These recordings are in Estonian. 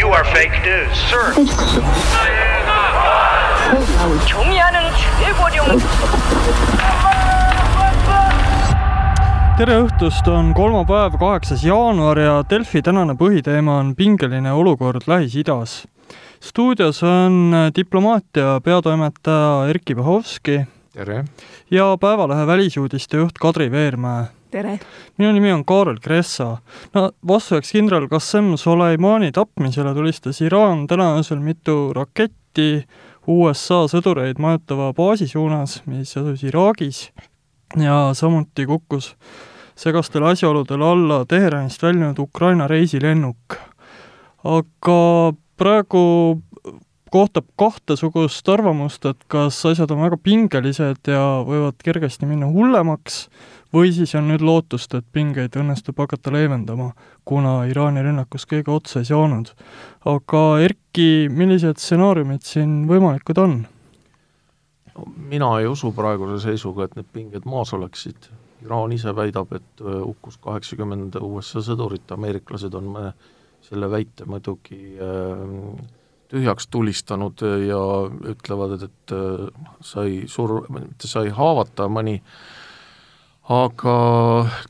You are fake news, sir. 종이하는 최고령 tere õhtust, on kolmapäev, kaheksas jaanuar ja Delfi tänane põhiteema on pingeline olukord Lähis-Idas. stuudios on diplomaatia peatoimetaja Erkki Bahovski tere! ja Päevalehe välisuudiste juht Kadri Veermäe. tere! minu nimi on Kaarel Kressa. no vastuseks kindral Qassem Soleimani tapmisele tulistas Iraan täna öösel mitu raketti USA sõdureid majutava baasi suunas, mis asus Iraagis ja samuti kukkus segastel asjaoludel alla Teheranist väljunud Ukraina reisilennuk. aga praegu kohtab kahtesugust arvamust, et kas asjad on väga pingelised ja võivad kergesti minna hullemaks või siis on nüüd lootust, et pingeid õnnestub hakata leevendama, kuna Iraani rünnakus kõige otsa ei saanud. aga Erki, millised stsenaariumid siin võimalikud on? mina ei usu praeguse seisuga, et need pinged maas oleksid. Iraan ise väidab, et äh, hukkus kaheksakümmend USA sõdurit, ameeriklased on äh, selle väite muidugi äh, tühjaks tulistanud ja ütlevad, et sai sur-, mitte sai haavata mõni, aga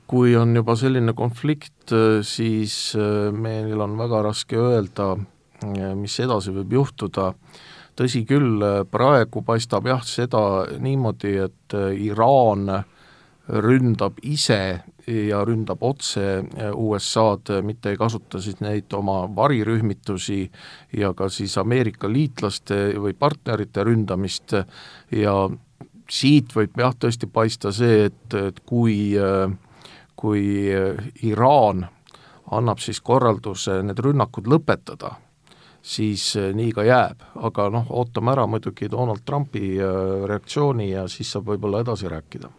kui on juba selline konflikt, siis meil on väga raske öelda, mis edasi võib juhtuda. Tõsi küll, praegu paistab jah, seda niimoodi, et äh, Iraan ründab ise ja ründab otse äh, USA-d, mitte ei kasuta siis neid oma varirühmitusi ja ka siis Ameerika liitlaste või partnerite ründamist. Ja siit võib jah, tõesti paista see, et, et kui, äh, kui Iraan annab siis korralduse need rünnakud lõpetada siis äh, nii ka jääb, aga noh, ootame ära muidugi Donald Trumpi äh, reaktsiooni ja siis saab võib-olla edasi rääkida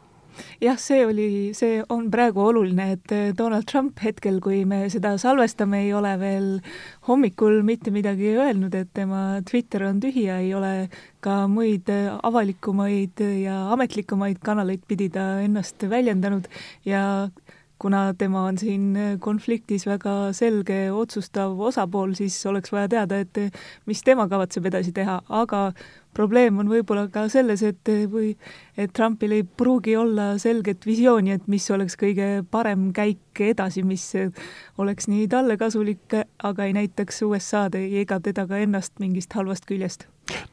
jah, see oli, see on praegu oluline, et äh, Donald Trump hetkel, kui me seda salvestame, ei ole veel hommikul mitte midagi öelnud, et tema Twitter on tühi ja ei ole ka muid avalikumaid ja ametlikumaid kanaleid pidi ta ennast väljendanud. Ja kuna tema on siin konfliktis väga selge otsustav osapool, siis oleks vaja teada, et mis tema kavatseb edasi teha, aga probleem on võib-olla ka selles, et või et Trumpil ei pruugi olla selget visiooni, et mis oleks kõige parem käik edasi, mis oleks nii talle kasulik, aga ei näitaks USA-d ega teda ka ennast mingist halvast küljest.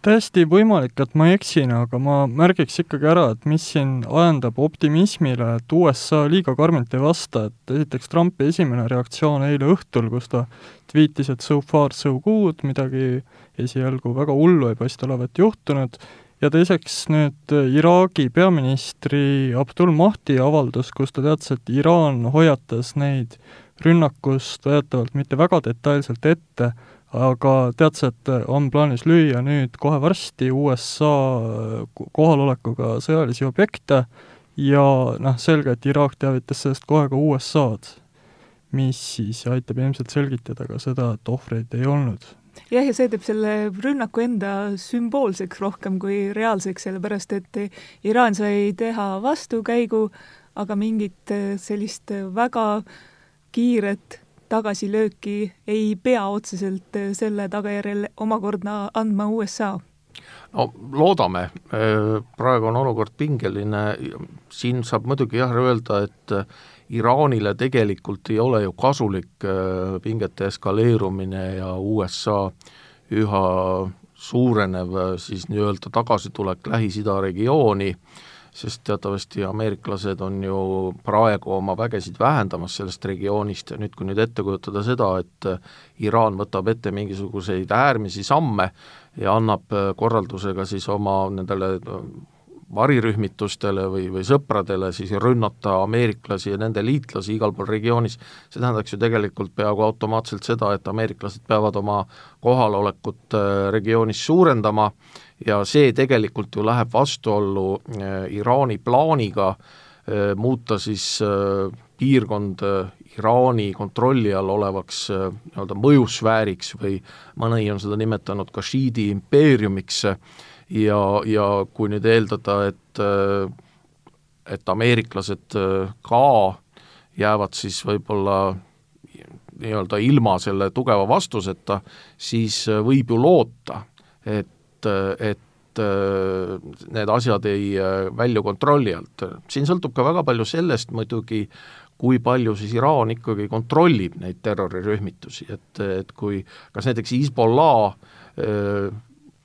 Täiesti võimalik, et ma eksin, aga ma märgiks ikkagi ära, et mis siin ajendab optimismile, et USA liiga karmilt ei vasta, et esiteks Trumpi esimene reaktsioon eile õhtul, kus ta tweetis, et so far so good, midagi esialgu väga hullu ei paista olevat juhtunud, ja teiseks nüüd Iraagi peaministri Abdul Mahdi avaldus, kus ta teatas, et Iraan hoiatas neid rünnakust väidetavalt mitte väga detailselt ette, aga tead sa, et on plaanis lüüa nüüd kohe varsti USA kohalolekuga sõjalisi objekte. Ja noh, selge, et Iraak teavitas sellest kohe ka USA-d, mis siis aitab ilmselt selgitada ka seda, et ohvreid ei olnud jah, ja see teeb selle rünnaku enda sümboolseks rohkem kui reaalseks, sellepärast et Iraan sai teha vastukäigu, aga mingit sellist väga kiiret tagasilööki ei pea otseselt äh, selle tagajärjel omakorda andma USA? No loodame, äh, praegu on olukord pingeline, siin saab muidugi jah öelda, et äh, Iraanile tegelikult ei ole ju kasulik pingete eskaleerumine ja USA üha suurenev siis nii-öelda tagasitulek Lähis-Ida regiooni. äh, sest teatavasti ameeriklased on ju praegu oma vägesid vähendamas sellest regioonist. Ja nüüd, kui nüüd ette kujutada seda, et Iraan võtab ette mingisuguseid äärmisi samme ja annab korraldusega siis oma nendele varirühmitustele või, või sõpradele siis rünnata ameeriklasi ja nende liitlasi igal pool regioonis, see tähendaks ju tegelikult peaaegu automaatselt seda, et ameeriklased peavad oma kohalolekut äh, regioonis suurendama ja see tegelikult ju läheb vastuollu äh, Iraani plaaniga äh, muuta siis piirkond Iraani kontrolli all olevaks nii-öelda mõjusfääriks või mõni on seda nimetanud ka šiidi impeeriumiks, ja, ja kui nüüd eeldada, et et ameeriklased äh, ka jäävad siis võib-olla nii-öelda ilma selle tugeva vastuseta, siis võib ju loota, et, et need asjad ei välju kontrolli alt. siin sõltub ka väga palju sellest muidugi, kui palju siis Iraan ikkagi kontrollib neid terrorirühmitusi, et, et kui kas näiteks Hezbollah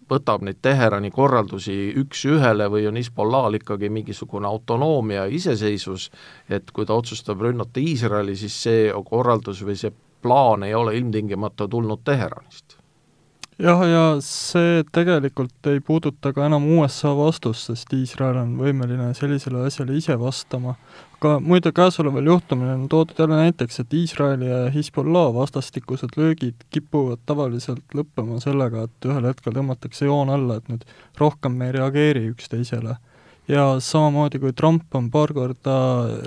võtab neid Teherani korraldusi üks-ühele või on Hezbollah'l ikkagi mingisugune autonoomia ja iseseisvus, et kui ta otsustab rünnata Iisraeli, siis see korraldus või see plaan ei ole ilmtingimata tulnud Teheranist jah, ja see tegelikult ei puuduta ka enam USA vastust, sest Iisrael on võimeline sellisele asjale ise vastama. aga muide, käesoleval juhtumil on toodud jälle näiteks, et Iisraeli ja Hezbollah vastastikused löögid kipuvad tavaliselt lõppema sellega, et ühel hetkel tõmmatakse joon alla, et nüüd rohkem me ei reageeri üksteisele ja samamoodi, kui Trump on paar korda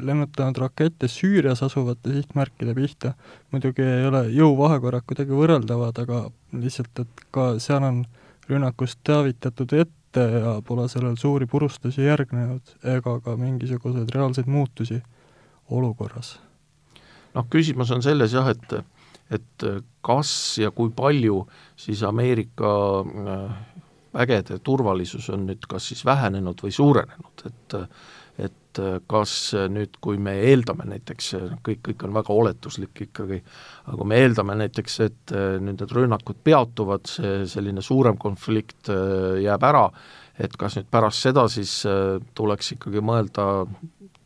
lennutanud rakette Süürias asuvate sihtmärkide pihta, muidugi ei ole jõuvahekorrad kuidagi võrreldavad, aga lihtsalt, et ka seal on rünnakust teavitatud ette ja pole sellel suuri purustusi järgnenud ega ka mingisuguseid reaalseid muutusi olukorras. noh, küsimus on selles jah, et et kas ja kui palju siis Ameerika äh, vägede turvalisus on nüüd kas siis vähenenud või suurenenud, et et kas nüüd, kui me eeldame näiteks, kõik, kõik on väga oletuslik ikkagi, aga kui me eeldame näiteks, et nüüd need rünnakud peatuvad, see selline suurem konflikt jääb ära, et kas nüüd pärast seda siis tuleks ikkagi mõelda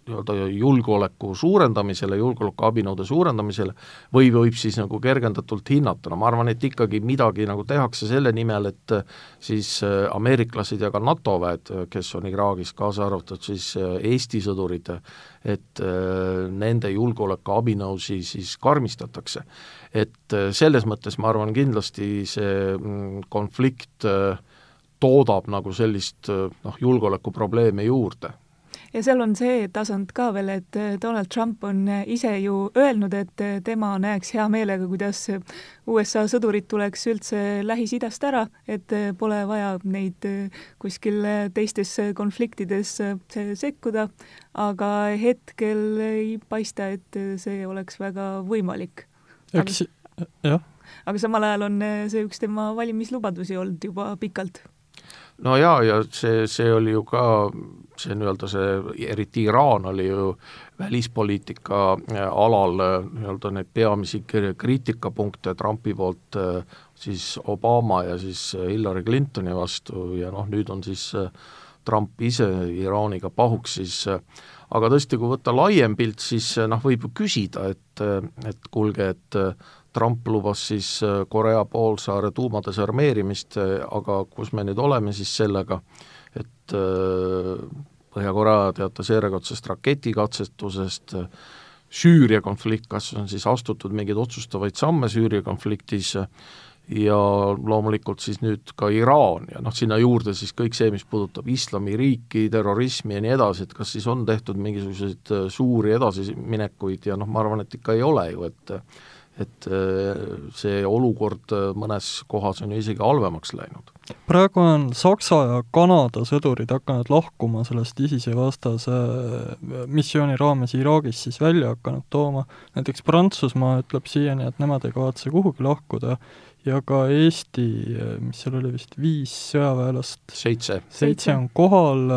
nii-öelda julgeoleku suurendamisele, julgeolekuabinõude suurendamisele, või võib siis nagu kergendatult hinnata, no ma arvan, et ikkagi midagi nagu tehakse selle nimel, et siis äh, ameeriklased ja ka NATO väed, kes on Iraagis, kaasa arvatud siis äh, Eesti sõdurid, et äh, nende julgeolekuabinõusi siis karmistatakse. et selles mõttes ma arvan, kindlasti see mm, konflikt toodab nagu sellist noh, julgeolekuprobleemi juurde ja seal on see tasand ka veel, et äh, Donald Trump on äh, ise ju öelnud, et äh, tema näeks hea meelega, kuidas USA sõdurid tuleks üldse Lähis-Idast ära, et pole vaja neid kuskil teistes konfliktides sekkuda, aga hetkel ei paista, et see oleks väga võimalik. eks, jah. aga samal ajal on see üks tema valimislubadusi olnud juba pikalt no jaa, ja see, see oli ju ka see nii-öelda see, eriti Iraan oli ju välispoliitika äh, alal äh, nii-öelda neid peamisi kriitikapunkte Trumpi poolt äh, siis Obama ja siis Hillary Clintoni vastu ja noh, nüüd on siis Trump ise Iraaniga pahuks, siis aga tõesti, kui võtta laiem pilt, siis noh, võib ju küsida, et, et kuulge, et Trump lubas siis Korea poolsaare tuuma desarmeerimist, aga kus me nüüd oleme siis sellega, Põhja-Korea teatas järjekordsest raketikatsetusest, Süüria konflikt, kas on siis astutud mingeid otsustavaid samme Süüria konfliktis ja loomulikult siis nüüd ka Iraan ja noh, sinna juurde siis kõik see, mis puudutab islamiriiki, terrorismi ja nii edasi, et kas siis on tehtud mingisuguseid suuri edasiminekuid ja noh, ma arvan, et ikka ei ole ju, et et äh, see olukord äh, mõnes kohas on ju isegi halvemaks läinud. praegu on Saksa ja Kanada sõdurid hakanud lahkuma sellest ISISe vastase äh, missiooni raames Iraagis siis välja hakanud tooma, näiteks Prantsusmaa ütleb siiani, et nemad ei kavatse kuhugi lahkuda ja ka Eesti, mis seal oli vist viis sõjaväelast, seitse, seitse on kohal,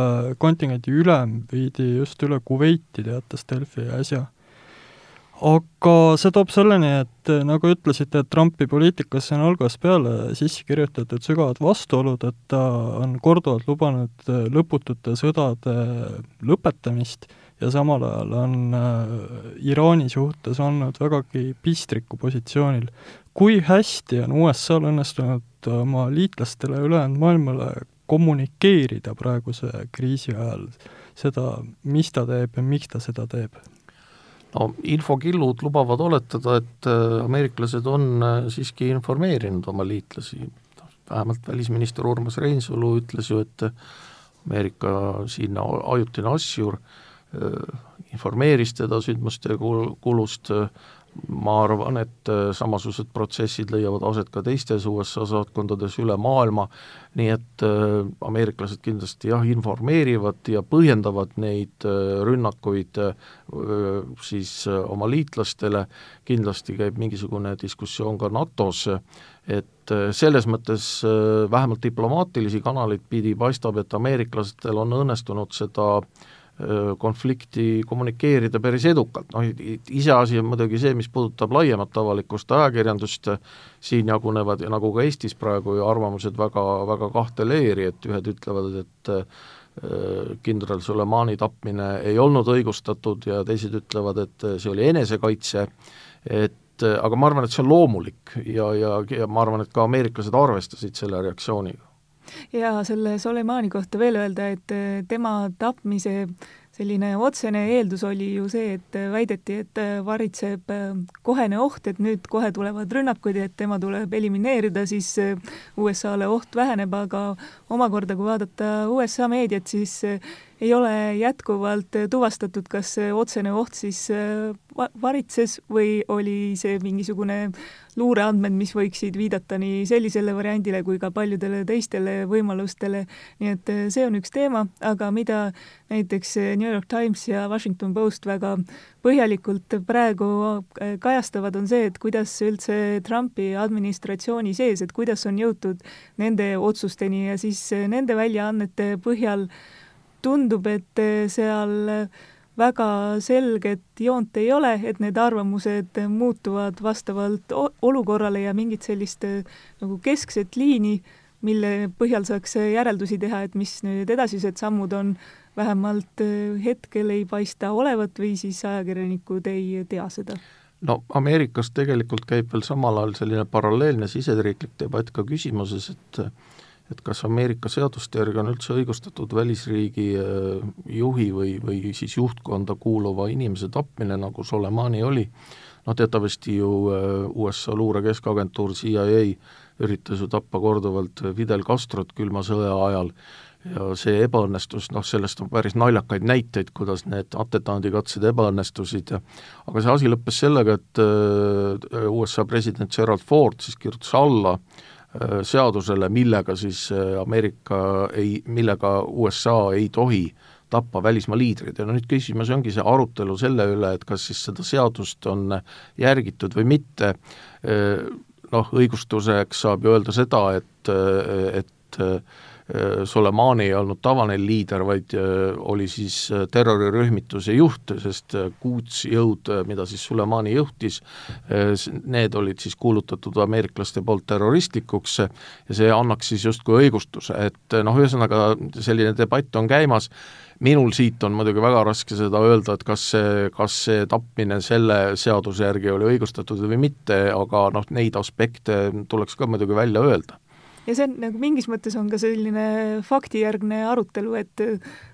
kontingendi ülem viidi just üle Kuveiti, teatas Delfi äsja aga see toob selleni, et nagu ütlesite, et Trumpi poliitikasse on algusest peale sisse kirjutatud sügavad vastuolud, et ta on korduvalt lubanud lõputute sõdade lõpetamist ja samal ajal on äh, Iraani suhtes olnud vägagi pistriku positsioonil. kui hästi on USA-l õnnestunud oma liitlastele ülejäänud maailmale kommunikeerida praeguse kriisi ajal seda, mis ta teeb ja miks ta seda teeb? No infokillud lubavad oletada, et äh, ameeriklased on äh, siiski informeerinud oma liitlasi, vähemalt välisminister Urmas Reinsalu ütles ju, et Ameerika siin ajutine asjur äh, informeeris teda sündmuste kulust, ma arvan, et äh, samasugused protsessid leiavad aset ka teistes USA saatkondades üle maailma, nii et äh, ameeriklased kindlasti jah, informeerivad ja põhjendavad neid äh, rünnakuid siis oma liitlastele, kindlasti käib mingisugune diskussioon ka NATO-s, et selles mõttes vähemalt diplomaatilisi kanaleid pidi paistab, et ameeriklastel on õnnestunud seda äh, konflikti kommunikeerida päris edukalt, noh iseasi on muidugi see, mis puudutab laiemat avalikkust, ajakirjandust, siin jagunevad ja nagu ka Eestis praegu ju arvamused väga, väga kahte leeri, et ühed ütlevad, et kindral Sulemani tapmine ei olnud õigustatud ja teised ütlevad, et see oli enesekaitse, et aga ma arvan, et see on loomulik ja, ja, ja ma arvan, et ka ameeriklased arvestasid selle reaktsiooniga ja selle Soleimani kohta veel öelda, et äh, tema tapmise selline otsene eeldus oli ju see, et äh, väideti, et äh, varitseb kohene oht, et nüüd kohe tulevad rünnakud ja et tema tuleb elimineerida, siis USA-le oht väheneb, aga omakorda, kui vaadata USA meediat, siis ei ole jätkuvalt tuvastatud, kas see otsene oht siis varitses või oli see mingisugune luureandmed, mis võiksid viidata nii sellisele variandile kui ka paljudele teistele võimalustele. nii et see on üks teema, aga mida näiteks New York Times ja Washington Post väga põhjalikult praegu kajastavad, on see, et kuidas üldse Trumpi administratsiooni sees, et kuidas on jõutud nende otsusteni ja siis nende väljaannete põhjal tundub, et seal väga selget joont ei ole, et need arvamused muutuvad vastavalt olukorrale ja mingit sellist nagu keskset liini, mille põhjal saaks järeldusi teha, et mis nüüd edasised sammud on, vähemalt äh, hetkel ei paista olevat või siis ajakirjanikud ei tea seda. No Ameerikas tegelikult käib veel samal ajal selline paralleelne siseriiklik debatt ka küsimuses, et et kas Ameerika seaduste järgi on üldse õigustatud välisriigi äh, juhi või, või siis juhtkonda kuuluva inimese tapmine, nagu Soleimani oli, noh teatavasti ju äh, USA luure keskagentuur CIA üritas ju tappa korduvalt Fidel Castrot külma sõja ajal. Ja see ebaõnnestus, noh sellest on päris naljakaid näiteid, kuidas need atentaadikatsed ebaõnnestusid ja aga see asi lõppes sellega, et äh, USA president Gerald Ford siis kirjutas alla äh, Äh, seadusele, millega siis äh, Ameerika ei, millega USA ei tohi tappa välismaa liidreid. Ja no nüüd küsimus ongi see arutelu selle üle, et kas siis seda seadust on järgitud või mitte, äh, noh, õigustuseks saab ju öelda seda, et, et Äh, Soleimani ei olnud tavaline liider, vaid äh, oli siis äh, terrorirühmituse juht, sest kuutsjõud, mida siis Soleimani juhtis, need olid siis kuulutatud ameeriklaste poolt terroristlikuks ja see annaks siis justkui õigustuse, et noh, ühesõnaga selline debatt on käimas, minul siit on muidugi väga raske seda öelda, et kas see, kas see tapmine selle seaduse järgi oli õigustatud või mitte, aga noh, neid aspekte tuleks ka muidugi välja öelda ja see on nagu mingis mõttes on ka selline faktijärgne arutelu, et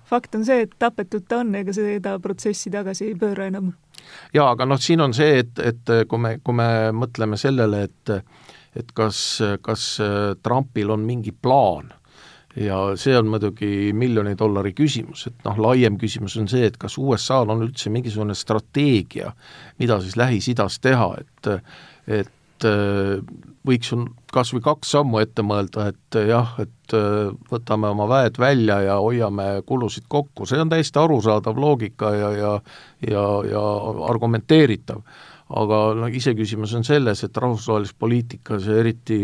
fakt on see, et tapetud ta on, ega seda protsessi tagasi ei pööra enam. jaa, aga noh, siin on see, et, et kui me, kui me mõtleme sellele, et et kas, kas Trumpil on mingi plaan ja see on muidugi miljoni dollari küsimus, et noh, laiem küsimus on see, et kas USA-l on üldse mingisugune strateegia, mida siis Lähis-Idas teha, et et et äh, võiks ju kas või kaks sammu ette mõelda, et äh, jah, et äh, võtame oma väed välja ja hoiame kulusid kokku, see on täiesti arusaadav loogika ja, ja ja, ja argumenteeritav. aga noh, iseküsimus on selles, et rahvusvahelises poliitikas ja eriti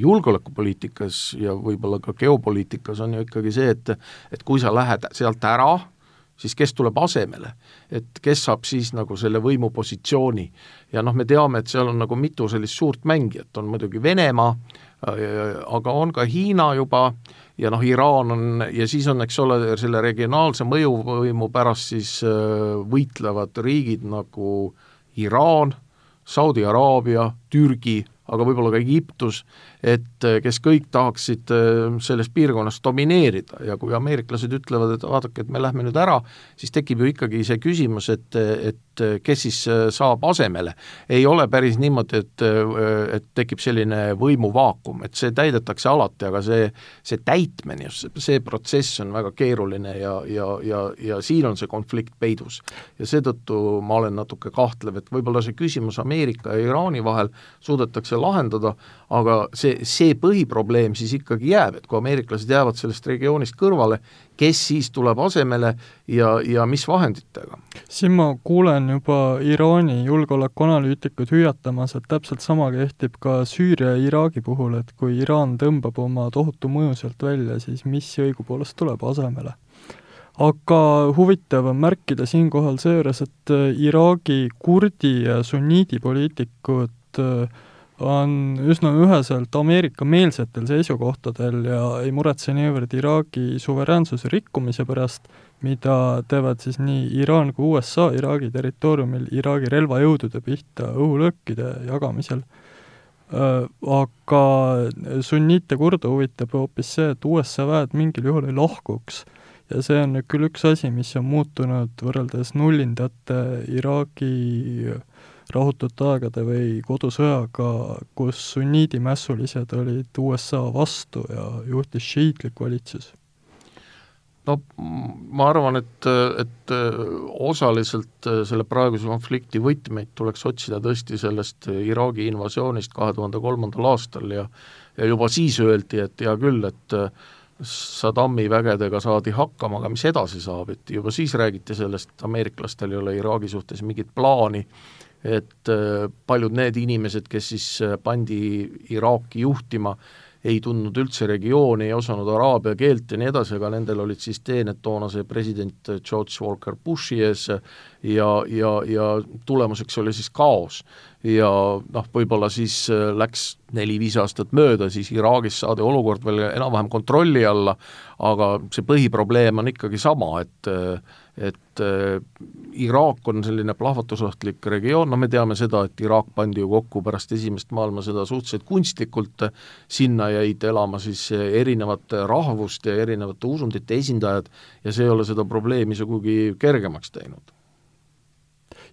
julgeolekupoliitikas ja võib-olla ka geopoliitikas on ju ikkagi see, et et kui sa lähed sealt ära, siis kes tuleb asemele, et kes saab siis nagu selle võimupositsiooni. ja noh, me teame, et seal on nagu mitu sellist suurt mängijat, on muidugi Venemaa, aga on ka Hiina juba. Ja noh, Iraan on ja siis on, eks ole, selle regionaalse mõjuvõimu pärast siis äh, võitlevad riigid nagu Iraan, Saudi Araabia, Türgi, aga võib-olla ka Egiptus, et kes kõik tahaksid selles piirkonnas domineerida. Ja kui ameeriklased ütlevad, et vaadake, et me lähme nüüd ära, siis tekib ju ikkagi see küsimus, et, et kes siis saab asemele. ei ole päris niimoodi, et, et tekib selline võimuvaakum, et see täidetakse alati, aga see, see täitmine, just see protsess on väga keeruline ja, ja, ja, ja siin on see konflikt peidus. ja seetõttu ma olen natuke kahtlev, et võib-olla see küsimus Ameerika ja Iraani vahel suudetakse lahendada, aga see, see põhiprobleem siis ikkagi jääb, et kui ameeriklased jäävad sellest regioonist kõrvale, kes siis tuleb asemele ja, ja mis vahenditega? siin ma kuulen juba Iraani julgeolekuanalüütikuid hüüatamas, et täpselt sama kehtib ka Süüria ja Iraagi puhul, et kui Iraan tõmbab oma tohutu mõju sealt välja, siis mis õigupoolest tuleb asemele. Aga huvitav on märkida siinkohal seejuures, et Iraagi kurdi ja sunniidi poliitikud äh, on üsna üheselt Ameerika-meelsetel seisukohtadel ja ei muretse niivõrd Iraagi suveräänsuse rikkumise pärast, mida teevad siis nii Iraan kui USA Iraagi territooriumil Iraagi relvajõudude pihta õhulöökide jagamisel. Aga sunniite kurde huvitab hoopis see, et USA väed mingil juhul ei lahkuks. ja see on nüüd küll üks asi, mis on muutunud võrreldes nullindate Iraagi rahutute aegade või kodusõjaga, kus sunniidimässulised olid USA vastu ja juhtis šiitlik valitsus? No ma arvan, et, et osaliselt selle praeguse konflikti võtmeid tuleks otsida tõesti sellest Iraagi invasioonist kahe tuhande kolmandal aastal ja ja juba siis öeldi, et hea küll, et Saddami vägedega saadi hakkama, aga mis edasi saab, et juba siis räägiti sellest, et ameeriklastel ei ole Iraagi suhtes mingit plaani et paljud need inimesed, kes siis pandi Iraaki juhtima, ei tundnud üldse regiooni, ei osanud araabia keelt ja nii edasi, aga nendel olid siis teened toonase president George Walker Bushi ees ja, ja, ja tulemuseks oli siis kaos. ja noh, võib-olla siis äh, läks neli-viis aastat mööda, siis Iraagis saadi olukord veel enam-vähem kontrolli alla, aga see põhiprobleem on ikkagi sama, et et äh, Iraak on selline plahvatusohtlik regioon, no me teame seda, et Iraak pandi ju kokku pärast Esimest maailmasõda suhteliselt kunstlikult, sinna jäid elama siis erinevate rahvuste ja erinevate usundite esindajad ja see ei ole seda probleemi sugugi kergemaks teinud.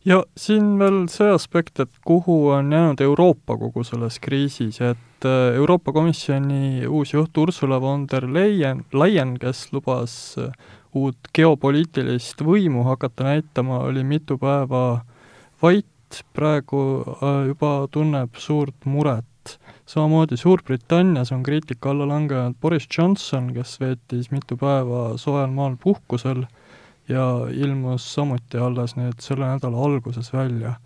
Ja siin veel see aspekt, et kuhu on jäänud Euroopa kogu selles kriisis, et äh, Euroopa Komisjoni uus juht Ursula von der Leyen, Leyen, kes lubas äh, uut geopoliitilist võimu hakata näitama, oli mitu päeva vait, praegu äh, juba tunneb suurt muret. samamoodi Suurbritannias on kriitika alla langenud Boris Johnson, kes veetis mitu päeva soojal maal puhkusel ja ilmus samuti alles nüüd selle nädala alguses välja.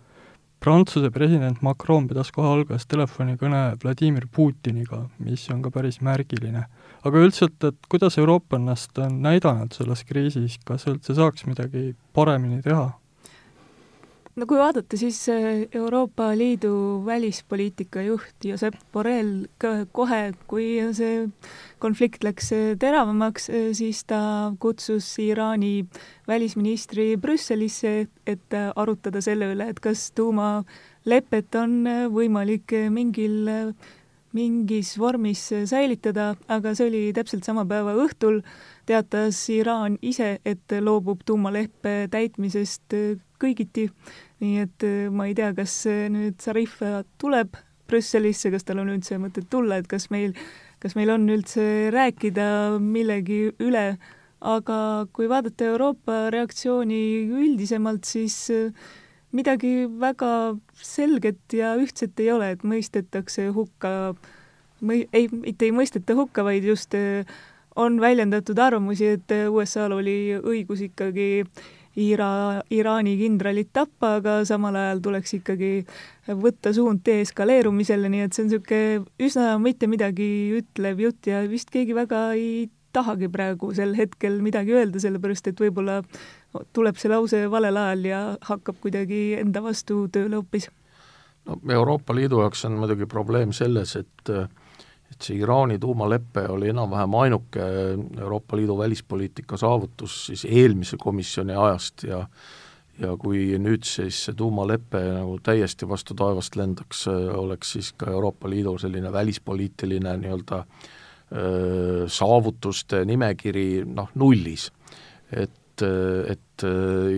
Prantsuse president Macron pidas kohe alguses telefonikõne Vladimir Putiniga, mis on ka päris märgiline aga üldiselt, et kuidas Euroopa ennast on näidanud selles kriisis, kas üldse saaks midagi paremini teha? no kui vaadata, siis äh, Euroopa Liidu välispoliitika juht Josep Borrell kohe, kui see konflikt läks äh, teravamaks, äh, siis ta kutsus Iraani välisministri Brüsselisse, et arutada selle üle, et kas tuumalepet on võimalik mingil mingis vormis säilitada, aga see oli täpselt sama päeva õhtul, teatas Iraan ise, et loobub tuumaleppe täitmisest kõigiti. nii et äh, ma ei tea, kas nüüd Zarif tuleb Brüsselisse, kas tal on üldse mõtet tulla, et kas meil, kas meil on üldse rääkida millegi üle, aga kui vaadata Euroopa reaktsiooni üldisemalt, siis äh, midagi väga selget ja ühtset ei ole, et mõistetakse hukka, mõi-, ei, mitte ei mõisteta hukka, vaid just äh, on väljendatud arvamusi, et USA-l oli õigus ikkagi Ira-, Iraani kindralit tappa, aga samal ajal tuleks ikkagi võtta suund deeskaleerumisele, nii et see on niisugune üsna mitte midagi ütlev jutt ja vist keegi väga ei tahagi praegu sel hetkel midagi öelda, sellepärast et võib-olla tuleb see lause valel ajal ja hakkab kuidagi enda vastu tööle hoopis. no Euroopa Liidu jaoks on muidugi probleem selles, et et see Iraani tuumalepe oli enam-vähem ainuke Euroopa Liidu välispoliitika saavutus siis eelmise komisjoni ajast ja ja kui nüüd siis see tuumalepe nagu täiesti vastu taevast lendaks, oleks siis ka Euroopa Liidu selline välispoliitiline nii-öelda saavutuste nimekiri noh, nullis. et, et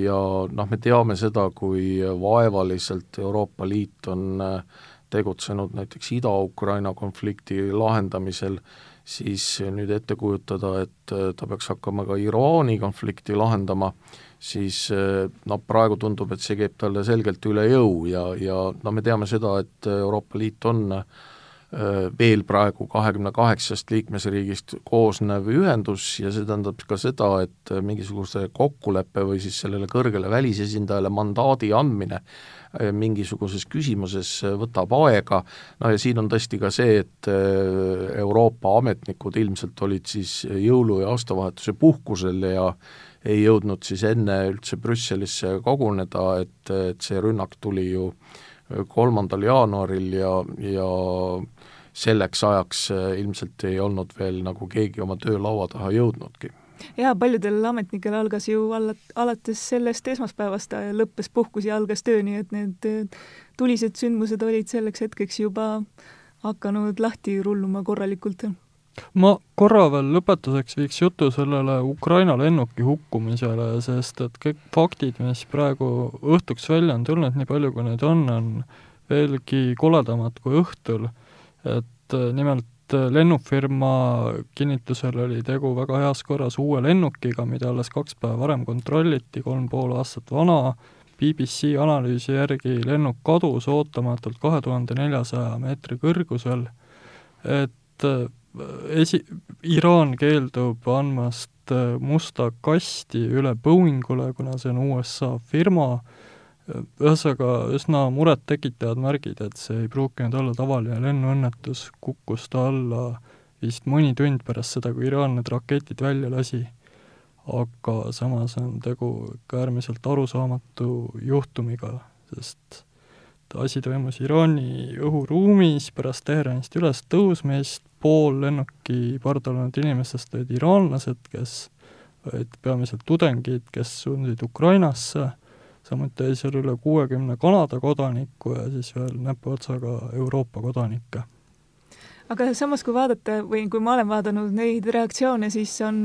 ja noh, me teame seda, kui vaevaliselt Euroopa Liit on tegutsenud näiteks Ida-Ukraina konflikti lahendamisel, siis nüüd ette kujutada, et ta peaks hakkama ka Iraani konflikti lahendama, siis noh, praegu tundub, et see käib talle selgelt üle jõu ja, ja no me teame seda, et Euroopa Liit on äh, veel praegu kahekümne kaheksast liikmesriigist koosnev ühendus ja see tähendab ka seda, et mingisuguse kokkuleppe või siis sellele kõrgele välisesindajale mandaadi andmine äh, mingisuguses küsimuses võtab aega, no ja siin on tõesti ka see, et äh, Euroopa ametnikud ilmselt olid siis jõulu- ja aastavahetuse puhkusel ja ei jõudnud siis enne üldse Brüsselisse koguneda, et, et see rünnak tuli ju kolmandal jaanuaril ja, ja selleks ajaks äh, ilmselt ei olnud veel nagu keegi oma töölaua taha jõudnudki jaa, paljudel ametnikel algas ju alla, alates sellest esmaspäevast lõppes puhkus ja algas töö, nii et need äh, tulised sündmused olid selleks hetkeks juba hakanud lahti rulluma korralikult. Ma korra veel lõpetuseks viiks jutu sellele Ukraina lennuki hukkumisele, sest et kõik faktid, mis praegu õhtuks välja on tulnud, nii palju kui neid on, on veelgi koledamad kui õhtul. Et äh, nimelt äh, lennufirma kinnitusel oli tegu väga heas korras uue lennukiga, mida alles kaks päeva varem kontrolliti, kolm pool aastat vana, BBC analüüsi järgi lennuk kadus ootamatult kahe tuhande neljasaja meetri kõrgusel, et äh, esi-, Iraan keeldub andmast musta kasti üle Boeingule, kuna see on USA firma, ühesõnaga üsna murettekitavad märgid, et see ei pruukinud olla tavaline lennuõnnetus, kukkus ta alla vist mõni tund pärast seda, kui Iraan need raketid välja lasi. aga samas on tegu ikka äärmiselt arusaamatu juhtumiga, sest asi toimus Iraani õhuruumis pärast Teheranist üles tõusmist, pool lennuki pardal olnud inimestest olid iraanlased, kes olid peamiselt tudengid, kes suundusid Ukrainasse samuti oli seal üle kuuekümne Kanada kodaniku ja siis veel näpuotsaga Euroopa kodanikke. aga samas, kui vaadata või kui ma olen vaadanud neid reaktsioone, siis on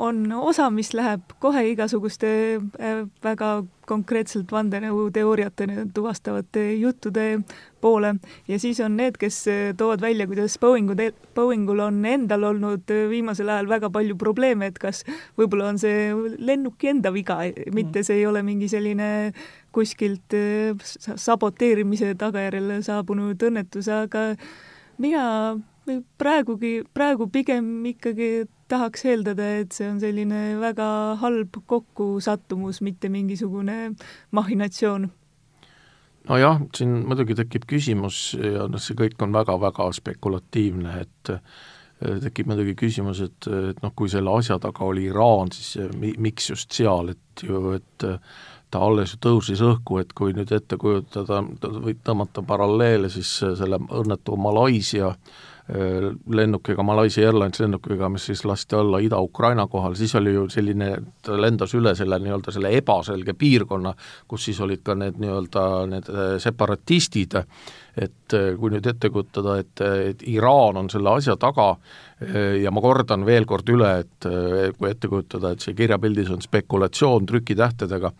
on osa, mis läheb kohe igasuguste äh, väga konkreetselt vandenõuteooriatena tuvastavate juttude poole. Ja siis on need, kes äh, toovad välja, kuidas Boeingu, Boeingul on endal olnud äh, viimasel ajal väga palju probleeme, et kas võib-olla on see lennuki enda viga, mitte see ei ole mingi selline kuskilt saboteerimise tagajärjel saabunud õnnetus, aga mina praegugi, praegu pigem ikkagi tahaks eeldada, et see on selline väga halb kokkusattumus, mitte mingisugune mahhinatsioon. nojah, siin muidugi tekib küsimus ja noh, see kõik on väga-väga spekulatiivne, et eh, tekib muidugi küsimus, et, et noh, kui selle asja taga oli Iraan, siis mi-, miks just seal, et ju, et ta alles ju tõusis õhku, et kui nüüd ette kujutada, või tõmmata paralleele siis selle õnnetu Malaisia Äh, lennukiga, Malaisia Airlines lennukiga, mis siis lasti alla Ida-Ukraina kohal, siis oli ju selline, ta lendas üle selle nii-öelda selle ebaselge piirkonna, kus siis olid ka need nii-öelda need äh, separatistid, et äh, kui nüüd ette kujutada, et, et Iraan on selle asja taga ja ma kordan veel kord üle, et kui ette kujutada, et see kirjapildis on spekulatsioon trükitähtedega,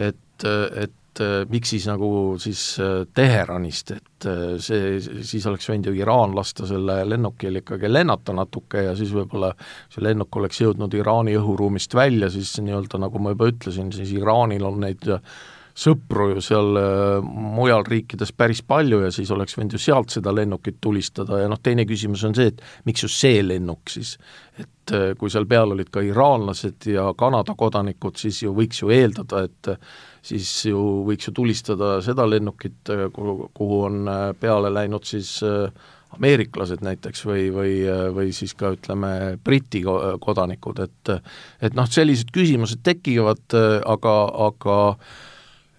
et, et et äh, miks siis nagu siis äh, Teheranist, et äh, see, siis oleks võinud ju Iraan lasta selle lennukil ikkagi lennata natuke ja siis võib-olla see lennuk oleks jõudnud Iraani õhuruumist välja, siis nii-öelda nagu ma juba ütlesin, siis Iraanil on neid sõpru ju seal mujal riikides päris palju ja siis oleks võinud ju sealt seda lennukit tulistada ja noh, teine küsimus on see, et miks just see lennuk siis. et kui seal peal olid ka iraanlased ja Kanada kodanikud, siis ju võiks ju eeldada, et siis ju võiks ju tulistada seda lennukit, kuhu, kuhu on äh, peale läinud siis äh, ameeriklased näiteks või, või, äh, või siis ka ütleme, Briti kodanikud, et et noh, sellised küsimused tekivad, aga, aga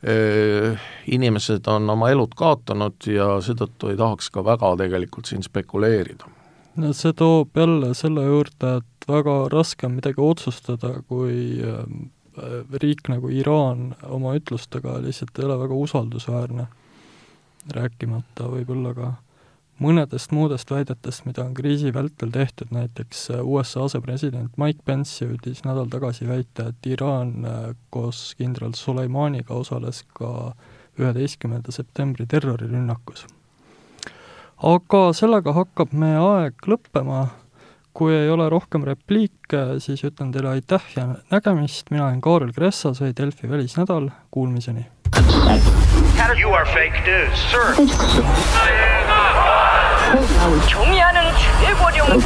äh, inimesed on oma elud kaotanud ja seetõttu ei tahaks ka väga tegelikult siin spekuleerida. no see toob jälle selle juurde, et väga raske on midagi otsustada, kui riik nagu Iraan oma ütlustega lihtsalt ei ole väga usaldusväärne, rääkimata võib-olla ka mõnedest muudest väidetest, mida on kriisi vältel tehtud, näiteks USA asepresident Mike Pence jõudis nädal tagasi väita, et Iraan koos kindral Soleimaniga osales ka üheteistkümnenda septembri terrorirünnakus. aga sellega hakkab meie aeg lõppema, kui ei ole rohkem repliike, siis ütlen teile aitäh ja nägemist, mina olen Kaarel Kressa, see oli Delfi välisnädal, kuulmiseni! You are fake news, sir. 경의하는 최고령